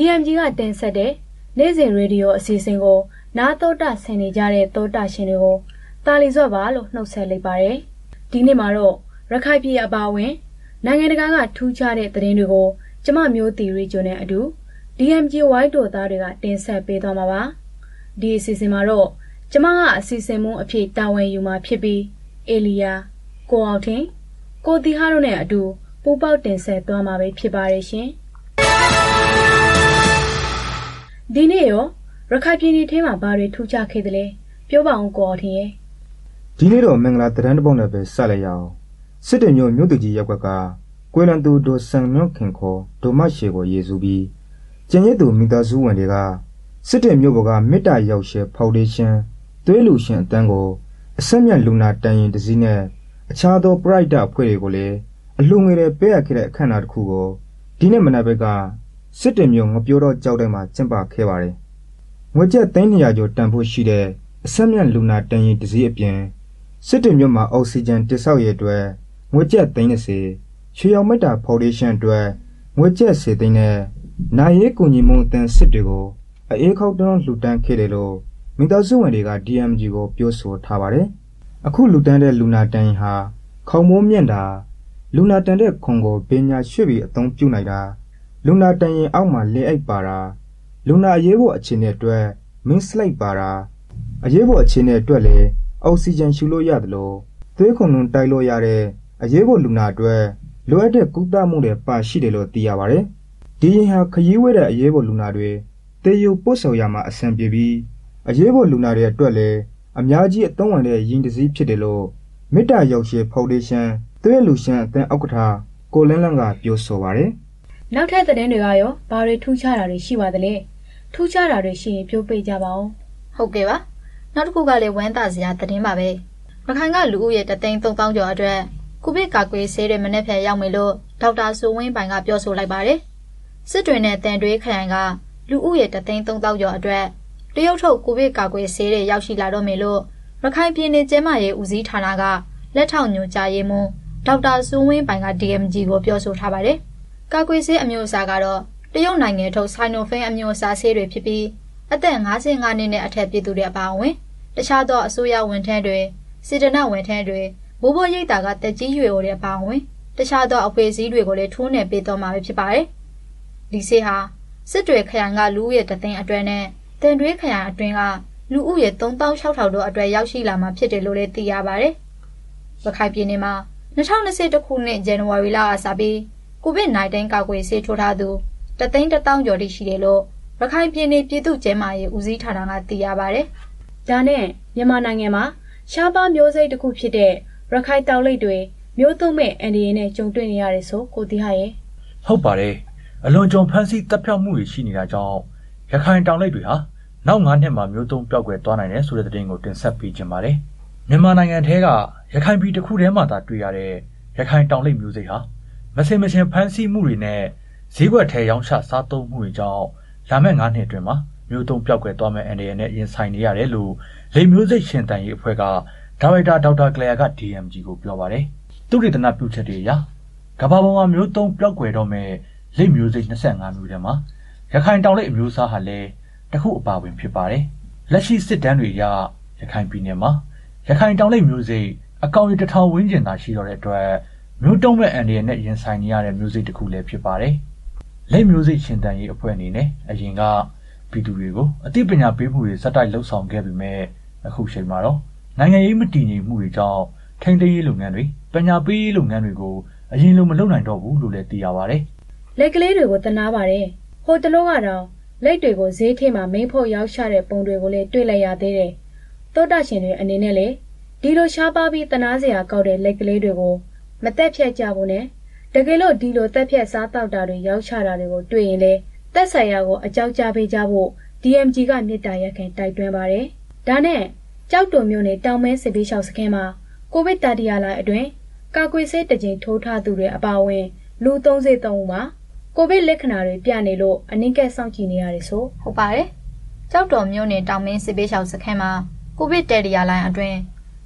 DMG ကတင်ဆက်တဲ့နေ့စဉ်ရေဒီယိုအစီအစဉ်ကိုနားတော်တာဆင်နေကြတဲ့သောတာရှင်တွေကိုတာလီစွတ်ပါလို့နှုတ်ဆက်လိုက်ပါတယ်။ဒီနေ့မှာတော့ရခိုင်ပြည်အပါအဝင်နိုင်ငံတကာကထူးခြားတဲ့သတင်းတွေကိုကျမမျိုးတီရီကျွန်းနဲ့အတူ DMG ဝိုင်းတော်သားတွေကတင်ဆက်ပေးသွားမှာပါ။ဒီအစီအစဉ်မှာတော့ကျမကအစီအစဉ်မှုအဖြစ်တာဝန်ယူมาဖြစ်ပြီးအေလီယာကိုအောင်ထင်ကိုတီဟာတို့နဲ့အတူပူပေါက်တင်ဆက်သွားမှာပဲဖြစ်ပါတယ်ရှင်။ ဒီနေ့ရောရခိုင်ပြည်နယ်ထဲမှာဘာတွေထူးခြားခဲ့သလဲပြောပါအောင်ကိုအောင်ထင်ရဲ့ဒီနေ့တော့မင်္ဂလာတရန်တစ်ပုတ်နဲ့ပဲဆက်လိုက်ရအောင်စစ်တေမျိုးမြို့သူကြီးရက်ွက်ကကွေလန်သူဒိုဆန်နွန်ခင်ခေါ်ဒိုမတ်ရှေကိုယေစုပြီးကျင်ရစ်သူမိသားစုဝင်တွေကစစ်တေမျိုးဘကမေတ္တာရောက်ရှယ်ဖောင်ဒေးရှင်းသွေးလူရှင်အတန်းကိုအဆက်မြတ်လူနာတန်ရင်တစည်းနဲ့အခြားသောပရိုက်တာအဖွဲ့တွေကိုလည်းအလှငွေတွေပေးရခဲ့တဲ့အခမ်းအနားတစ်ခုကိုဒီနေ့မနက်ဘက်က စစ်တေမျိုးငပြောတော့ကြောက်တဲ့မှာကျင်းပခဲ့ပါတယ်။ငွေကျပ်300ကျော်တန်ဖို့ရှိတဲ့အဆက်မြတ်လူနာတန်ရင်တစည်းအပြင်စစ်တေမျိုးမှာအောက်ဆီဂျင်တိဆောက်ရအတွက်ငွေကျပ်30ရွှေရောင်မက်တာဖောင်ဒေးရှင်းအတွက်ငွေကျပ်10သိန်းနဲ့နိုင်ရေးကူညီမှုအသင်းစစ်တွေကိုအေးခောက်တွန်းလှူဒန်းခဲ့တယ်လို့မိသားစုဝင်တွေက DMG ကိုပြောဆိုထားပါတယ်။အခုလူတန်းတဲ့လူနာတန်ဟာခေါင်မိုးမြင့်တာလူနာတန်တဲ့ခွန်ကိုပညာရွှေ့ပြီးအသုံးပြုနိုင်တာ လူနာတန်ရင်အောက်မှာလေအိတ်ပါတာလူနာအရေးပေါ်အခြေအနေအတွက်မင်းစလိုက်ပါတာအရေးပေါ်အခြေအနေအတွက်လည်းအောက်ဆီဂျင်ရှူလို့ရတယ်လို့သွေးခုန်နှုန်းတိုက်လို့ရတဲ့အရေးပေါ်လူနာအတွက်လိုအပ်တဲ့ကုသမှုတွေပါရှိတယ်လို့သိရပါတယ်။ဒီရင်ဟာခရီးဝဲတဲ့အရေးပေါ်လူနာတွေတေယူပို့ဆောင်ရမှာအဆင်ပြေပြီးအရေးပေါ်လူနာတွေအတွက်လည်းအများကြီးအသုံးဝင်တဲ့ယဉ်တစည်းဖြစ်တယ်လို့မေတ္တာရောက်ရှိဖောင်ဒေးရှင်းသွေးလူရှင်အသင်းဥက္ကဋ္ဌကိုလန်းလန်းကပြောဆိုပါတယ်။ နောက်ထပ်သတင်းတွေကရောဘာတွေထူးခြားတာတွေရှိပါသလဲထူးခြားတာတွေရှိရင်ပြောပြကြပါဦးဟုတ်ကဲ့ပါနောက်တစ်ခုကလည်းဝမ်းသာစရာသတင်းပါပဲရခိုင်ကလူဦးရေတသိန်း3000ကျော်အတွက်ကိုဗစ်ကာကွယ်ဆေးတွေမနေ့ဖြန်ရောက်မယ်လို့ဒေါက်တာဆိုဝင်းပိုင်ကပြောဆိုလိုက်ပါတယ်စစ်တွေနဲ့တန်တွေးခရိုင်ကလူဦးရေတသိန်း3000ကျော်အတွက်တရုတ်ထုတ်ကိုဗစ်ကာကွယ်ဆေးတွေရောက်ရှိလာတော့မယ်လို့ရခိုင်ပြည်နယ်ကျန်းမာရေးဦးစီးဌာနကလက်ထောက်ညွှန်ကြားရေးမှူးဒေါက်တာဆိုဝင်းပိုင်က DMG ကိုပြောဆိုထားပါတယ် ကာကွယ်ဆေးအမျိုးအစားကတော့တရုတ်နိုင်ငံထုတ်ဆိုင်နိုဖိန်းအမျိုးအစားဆေးတွေဖြစ်ပြီးအသက်55နှစ်နဲ့အထက်ပြည်သူတွေအပါအဝင်တခြားသောအစိုးရဝန်ထမ်းတွေစေတနာဝန်ထမ်းတွေဘိုးဘိုးရိပ်တာကတက်ကြီးရွယ်အိုတွေအပါအဝင်တခြားသောအဖွဲ့အစည်းတွေကိုလည်းထိုးနှက်ပေးတော့မှာဖြစ်ပါတယ်။ဒီဆေးဟာစစ်တွေခရိုင်ကလူဦးရေတသိန်းအတွင်းနဲ့တန်တွဲခရိုင်အတွင်းကလူဦးရေ3600တို့အတွက်ရောက်ရှိလာမှာဖြစ်တယ်လို့လည်းသိရပါတယ်။ရခိုင်ပြည်နယ်မှာ2021ခုနှစ်ဇန်နဝါရီလကစပြီး COVID-19 ကာကွယ်ဆေးထိုးထားသူတသိန်း1000ကျော်တိရှိတယ်လို့ရခိုင်ပြည်နယ်ပြည်သူ့ကျန်းမာရေးဦးစီးဌာနကသိရပါတယ်။ဒါနဲ့မြန်မာနိုင်ငံမှာရှားပါးမျိုးစိတ်တစ်ခုဖြစ်တဲ့ရခိုင်တောင်လိပ်တွေမျိုးသွင်းမဲ့အန်ဒီရင်နဲ့ကြုံတွေ့နေရတယ်ဆိုကိုတီဟာရဲ့ဟုတ်ပါတယ်အလွန်ကြုံဖမ်းဆီးတပ်ဖြောက်မှုတွေရှိနေတာကြောင့်ရခိုင်တောင်လိပ်တွေဟာနောက်9နှစ်မှာမျိုးသုံးပြောက်ကွယ်သွားနိုင်တယ်ဆိုတဲ့သတင်းကိုတင်ဆက်ပေးခြင်းပါတယ်မြန်မာနိုင်ငံထဲကရခိုင်ပြည်တစ်ခုထဲမှာသာတွေ့ရတဲ့ရခိုင်တောင်လိပ်မျိုးစိတ်ဟာ မစင်မစင်ဖမ်းဆီးမှုတွေနဲ့ဈေးကွက်ထဲရောင်းချစားသုံးမှုတွေကြောင့်လာမယ့်9နှစ်အတွင်းမှာမျိုးသုံးပြောက်ကွယ်သွားမယ့်အန်ဒီရနဲ့ရင်ဆိုင်နေရတယ်လို့လိမ်မျိုးစိတ်ရှင်တန်ရေးအဖွဲ့ကဒါရိုက်တာဒေါက်တာကလျာက DMG ကိုပြောပါတယ်။သူရိတနာပြုချက်တွေအရကမ္ဘာပေါ်မှာမျိုးသုံးပျောက်ကွယ်တော့မဲ့လိပ်မျိုးစိတ်25မျိုးထဲမှာရခိုင်တောင်လိပ်အမျိုးအစားဟာလည်းတစ်ခုအပါဝင်ဖြစ်ပါတယ်။လက်ရှိစစ်တမ်းတွေအရရခိုင်ပြည်နယ်မှာရခိုင်တောင်လိပ်မျိုးစိတ်အကောင်ရီတစ်ထောင်ဝန်းကျင်သာရှိတော့တဲ့အတွက် မျိုးတုံးမဲ့အန်ဒီရနဲ့ရင်ဆိုင်နေရတဲ့မျိုးစိတ်တစ်ခုလည်းဖြစ်ပါတယ်။လိပ်မျိုးစိတ်ရှင်တန်ရေးအဖွဲ့အနေနဲ့အရင်ကပြည်သူတွေကိုအသိပညာပေးမှုတွေစက်တိုက်လှုပ်ဆောင်ခဲ့ပြီးမဲ့အခုချိန်မှာတော့နိုင်ငံရေးမတည်ငြိမ်မှုတွေကြောင့်ထိန်းသိမ်းရေးလုပ်ငန်းတွေပညာပေးရေးလုပ်ငန်းတွေကိုအရင်လိုမလုပ်နိုင်တော့ဘူးလို့လည်းသိရပါတယ်လက်ကလေးတွေကိုတနာပါတယ်ဟိုတလို့ကတော့လက်တွေကိုဈေးထဲမှာမင်းဖို့ရောက်ချတဲ့ပုံတွေကိုလည်းတွေ့လိုက်ရသေးတယ်သောတာရှင်တွေအနေနဲ့လည်းဒီလိုရှားပါပြီးတနာစရာကောက်တဲ့လက်ကလေးတွေကို မတက်ဖြတ်ကြဘူးနဲ့တကယ်လို့ဒီလိုတက်ဖြတ်စားတောက်တာတွေရောက်ချတာတွေကိုတွေ့ရင်လေတက်ဆိုင်ရာကိုအကြောက်ကြပေးကြဖို့ DMG ကမြစ်တာရက်ခင်တိုက်တွန်းပါတယ်ဒါနဲ့ကြောက်တုံမျိုးနဲ့တောင်မဲစစ်ပေးလျှောက်စခန်းမှာကိုဗစ်တတိယလိုင်းအတွင်းကာကွယ်ဆေးတစ်ကြိမ်ထိုးထားသူတွေအပါအဝင် လူ33ဦးမှာကိုဗစ်လက္ခဏာတွေပြနေလို့အနည်းကစောင့်ကြည့်နေရတယ်ဆိုဟုတ်ပါတယ်။ကြောက်တော်မျိုးနဲ့တောင်မင်းစစ်ပေးလျှောက်စခန်းမှာကိုဗစ်တဲရီယာလိုင်းအတွင်း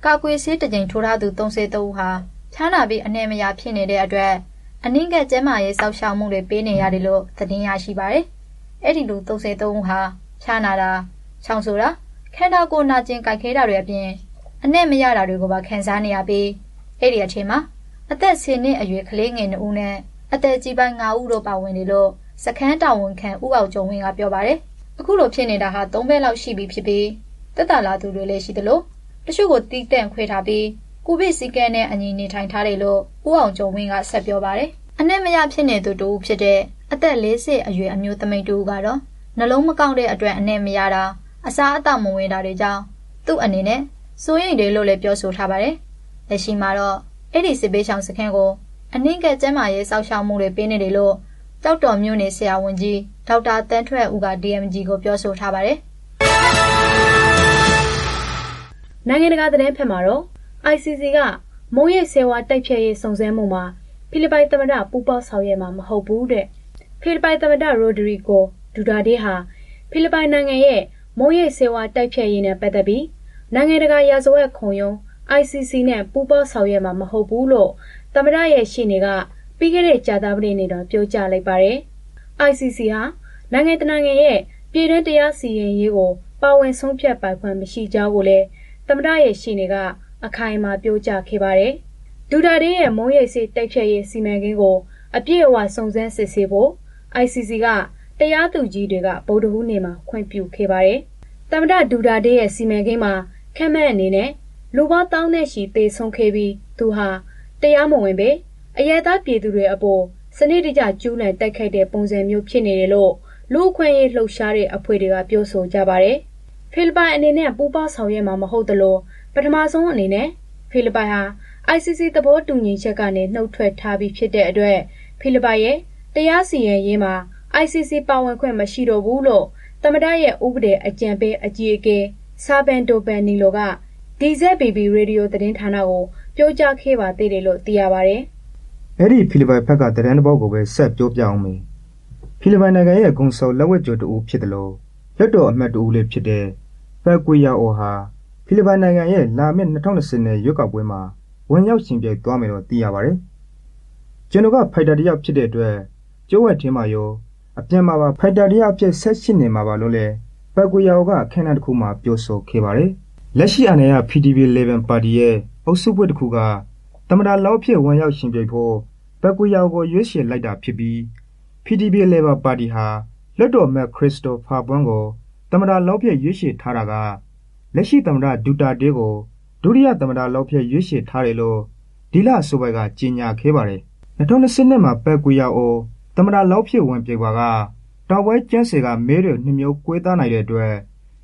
ကာကွယ်ဆေးတစ်ကြိမ်ထိုးထားသူ33ဦးဟာ ချားနာပြီးအနေမရဖြစ်နေတဲ့အတွက်အနည်းကကျန်းမာရေးစောင့်ရှောက်မှုတွေပေးနေရတယ်လို့သတင်းရရှိပါတယ်။အဲ့ဒီလူ33ဦးဟာဖြားနာတာချောင်းဆိုတာခန္ဓာကိုယ်နာကျင်ကြိုက်ခဲတာတွေအပြင်အနဲ့မရတာတွေကိုပါခံစားနေရပြီးအဲ့ဒီအချိန်မှာအသက်10နှစ်အရွယ်ကလေးငယ်2ဦးနဲ့အသက်ကြီးပိုင်း9ဦးတို့ပါဝင်နေလို့စခန်းတာဝန်ခံဥအောင်ကျုံဝင်းကပြောပါတယ်အခုလိုဖြစ်နေတာဟာ3ဘဲလောက်ရှိပြီဖြစ်ပြီးတက်တာလာသူတွေလည်းရှိသလိုတချို့ကိုတီးတန့်ခွဲထားပြီး ကိုဗစ်စီကဲနဲ့အညီနေထိုင်ထားတယ်လို့ဥအောင်ကျုံဝင်းကဆက်ပြောပါတယ်အနဲ့မရဖြစ်နေသူတူဖြစ်တဲ့အသက်40အရွယ်အမျိုးသမီးတူကတော့နှလုံးမကောက်တဲ့အတွက်အနဲ့မရတာအစားအသောက်မဝင်တာတွေကြောင့်သူ့အနေနဲ့စိုးရိမ်တယ်လို့လည်းပြောဆိုထားပါတယ်လက်ရှိမှာတော့အဲ့ဒီစစ်ပေးဆောင်စခန်းကိုအနည်းငယ်ကျန်းမာရေးစောင့်ရှောက်မှုတွေပေးနေတယ်လို့တောက်တော်မြို့နယ်ဆရာဝန်ကြီးဒေါက်တာတန်းထွဲ့ဦးက DMG ကိုပြောဆိုထားပါတယ်။နိုင်ငံတကာသတင်းဖက်မှာတော့ ICC ကမုံရိပ်ဆေဝါတိုက်ဖြတ်ရေးစုံစမ်းမှုမှာဖိလစ်ပိုင်သမ္မတပူပေါဆောင်ရွက်မှာမဟုတ်ဘူးတဲ့ဖိလစ်ပိုင်သမ္မတရိုဒရီဂိုဒူဒါတေးဟာဖိလစ်ပိုင်နိုင်ငံရဲ့မုံရိပ်ဆေဝါတိုက်ဖြတ်ရေးနဲ့ပတ်သက်ပြီးနိုင်ငံတကာရာဇဝတ်ခုံရုံး ICC နဲ့ပူပေါဆောင်ရွက်မှာမဟုတ်ဘူးလို့သမ္မတရဲ့ရှေ့နေကပြီးခဲ့တဲ့ကြာသပတေးနေ့တော့ပြောကြားလိုက်ပါတယ်။ ICC ဟာနိုင်ငံတကာနိုင်ငံရဲ့ပြည်တွင်းတရားစီရင်ရေးကိုပါဝင်ဆုံးဖြတ်ပိုင်ခွင့်မရှိကြောင်းကိုလည်းသမ္မတရဲ့ရှေ့နေက အခိုင်အမာပြောကြားခဲ့ပါတယ်။ဒူဒါတေးရဲ့မုံရိပ်စေးတိုက်ဖြတ်ရေးစီမံကိန်းကိုအပြည့်အဝစုံစမ်းစစ်ဆေးဖို့ ICC ကတရားသူကြီးတွေကဗုဒ္ဓဟူးနေ့မှာခွင့်ပြုခဲ့ပါတယ်။သမ္မတဒူဒါတေးရဲ့စီမံကိန်းမှာခန့်မှန်းအနေနဲ့လူပေါင်းတောင်းနဲ့ချီသေဆုံးခဲ့ပြီးသူဟာတရားမဝင်ပဲအရဲသားပြည်သူတွေအပေါ်စနစ်တကျကျူးလွန်တိုက်ခိုက်တဲ့ပုံစံမျိုးဖြစ်နေတယ်လို့လူအခွင့်အရေးလှုပ်ရှားတဲ့အဖွဲ့တွေကပြောဆိုကြပါတယ်။ဖိလစ်ပိုင်အနေနဲ့ပူးပေါင်းဆောင်ရွက်မှာမဟုတ်သလို ပထမဆုံးအနေနဲ့ ဖိလစ်ပိုင်ဟာ ICC သဘောတူညီချက်ကနေ နှုတ်ထွက်ထားပြီးဖြစ်တဲ့အတွက် ဖိလစ်ပိုင်ရဲ့ တရားစီရင်ရေးမှာ ICC ပါဝင်ခွင့် မရှိတော့ဘူးလို့ သမ္မတရဲ့ ဥပဒေအကြံပေးအကြီးအကဲဆာဘန်တိုပန်နီလိုက DZBB ရေဒီယိုသတင်းဌာနကို ပြောကြားခဲ့ပါသေးတယ်လို့ သိရပါတယ်။အဲ့ဒီ ဖိလစ်ပိုင်ဘက်က သတင်းတစ်ပုဒ်ကိုပဲ ဆက်ပြောပြအောင်မယ်။ဖိလစ်ပိုင်နိုင်ငံရဲ့ဂုံဆုံလက်ဝဲကျော်တူဖြစ်တယ်လို့လက်တော်အမတ်တူလေးဖြစ်တဲ့ပက်ကွေယာအိုဟာ ဖိလစ်ပိုင်နိုင်ငံရဲ့လာမယ့်2020နဲ့ရွေးကောက်ပွဲမှာဝင်ရောက်ရှင်ပြိုင်သွားမယ်လို့သိရပါတယ်။ကျွန်တော်ကဖိုက်တာတယောက်ဖြစ်တဲ့အတွက်ကျိုးဝက်ထင်းမှာရောအပြန်မှာပါဖိုက်တာတယောက်ဖြစ်ဆက်ရှိနေမှာပါလို့လဲပက်ကွေယာအိုကခန်းနတစ်ခုမှာပြောဆိုခဲ့ပါတယ်။လက်ရှိအနေရ PDB11 ပါတီရဲ့အုပ်စုပွဲတစ်ခုကသမ္မတလောက်ဖြစ်ဝင်ရောက်ရှင်ပြိုင်ဖို့ပက်ကွေယာအိုကိုရွေးချယ်လိုက်တာဖြစ်ပြီး PDB11 ပါတီဟာလွတ်တော်မက်ခရစ်စတိုဖာပွန်းကိုသမ္မတလောက်ဖြစ်ရွေးချယ်ထားတာက လက်ရှိသမ္မတဒူတာတေးကိုဒုတိယသမ္မတလောက်ဖြစ်ရွေးချယ်ထားတယ်လို့ဒီလအဆိုပိုက်ကကြေညာခဲ့ပါတယ်။2020မှာပက်ကွေယာအိုသမ္မတလောက်ဖြစ်ဝင်ပြေပါကတောင်ပွဲကျန်းစေကမဲတွေနှမျိုးကွေးသားနိုင်တဲ့အတွက်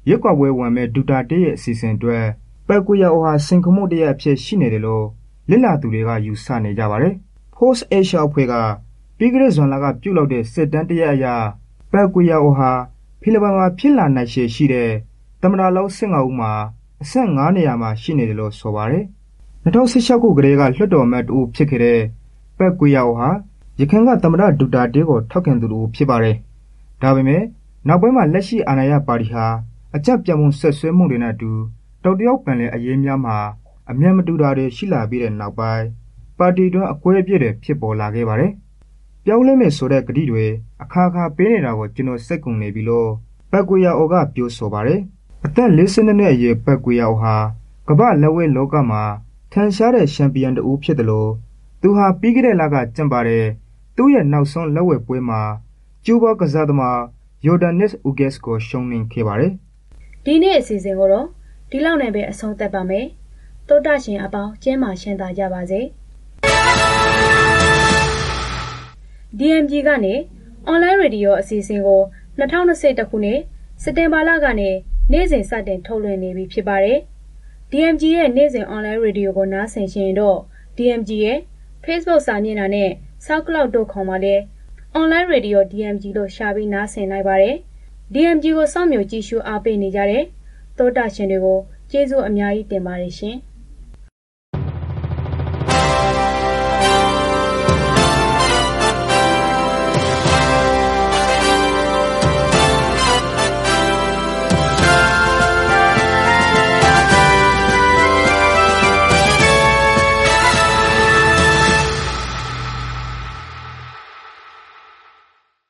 ရွက်ကွက်ပွဲဝင်မဲ့ဒူတာတေးရဲ့အစီအစဉ်အတွက်ပက်ကွေယာအိုဟာစင်ကမှုတရအဖြစ်ရှိနေတယ်လို့လစ်လာသူတွေကယူဆနေကြပါတယ်။ Post Asia အဖွဲ့ကပြီးကြတဲ့ဇွန်လကပြုလုပ်တဲ့စစ်တမ်းတရအရာပက်ကွေယာအိုဟာဖိလစ်ပိုင်မှာဖြစ်လာနိုင်ရှေရှိ တဲ့သမ္မတလောင်း15ဦးမှာအဆင့်9နေရာမှာရှိနေတယ်လို့ဆိုပါတယ်။2016ခုကလေးကလွှတ်တော်အမတ်တူဖြစ်ခဲ့တဲ့ပက်ကွေယာအိုဟာရခိုင်ကသမ္မတဒူတာတေးကိုထောက်ခံသူတူဖြစ်ပါတယ်။ဒါပေမဲ့နောက်ပိုင်းမှာလက်ရှိအာဏာရပါတီဟာအကြက်ပြတ်မှုဆက်ဆွဲမှုတွေနဲ့အတူတောက်တယောက်ပန်လေအရေးများမှာအမျက်မတူတာတွေရှိလာပြီးတဲ့နောက်ပိုင်းပါတီတွင်းအကွဲအပြည့်တွေဖြစ်ပေါ်လာခဲ့ပါတယ်။ပြောင်းလဲမယ်ဆိုတဲ့ကတိတွေအခါခါပေးနေတာကိုကျွန်တော်စိတ်ကုန်နေပြီလို့ပက်ကွေယာအိုကပြောဆိုပါတယ်။ အသက်52နှစ်အရွယ် ပက်ကွေယောက်ဟာ ကမ္ဘာလက်ဝဲလောကမှာ ထင်ရှားတဲ့ ချန်ပီယံတဦးဖြစ်တယ်လို့သူဟာ ပြီးခဲ့တဲ့လက ကျင်းပတဲ့ သူ့ရဲ့ နောက်ဆုံး လက်ဝဲပွဲမှာ ကျူးဘောကစားသမားယိုဒန်နစ်ဥဂက်စ်ကို ရှုံးနိမ့်ခဲ့ပါတယ်။ဒီနေ့ အစီအစဉ်ကိုတော့ ဒီလောက်နဲ့ပဲ အဆုံးသတ်ပါမယ်။တောတာရှင်အပေါင်း ကျင်းမာရှင်းသာကြပါစေ။ DMG ကနေ online radio အစီအစဉ်ကို2021ခုနှစ် စက်တင်ဘာလကနေ နေ့စဉ်စတင်ထုတ်လွှင့်နေပြီဖြစ်ပါတယ်။ DMG ရဲ့နေ့စဉ် online radio ကို နားဆင်ရှင်တော့ DMG ရဲ့ Facebook စာမျက်နှာနဲ့ SoundCloud တို့ခေါ်မှာလဲ online radio DMG လို့ရှာပြီး နားဆင်နိုင်ပါတယ်။ DMG ကို စောင့်မျှော်ကြည့်ရှုအားပေးနေကြတဲ့ သောတာရှင်တွေကို ကျေးဇူးအများကြီးတင်ပါတယ်ရှင်။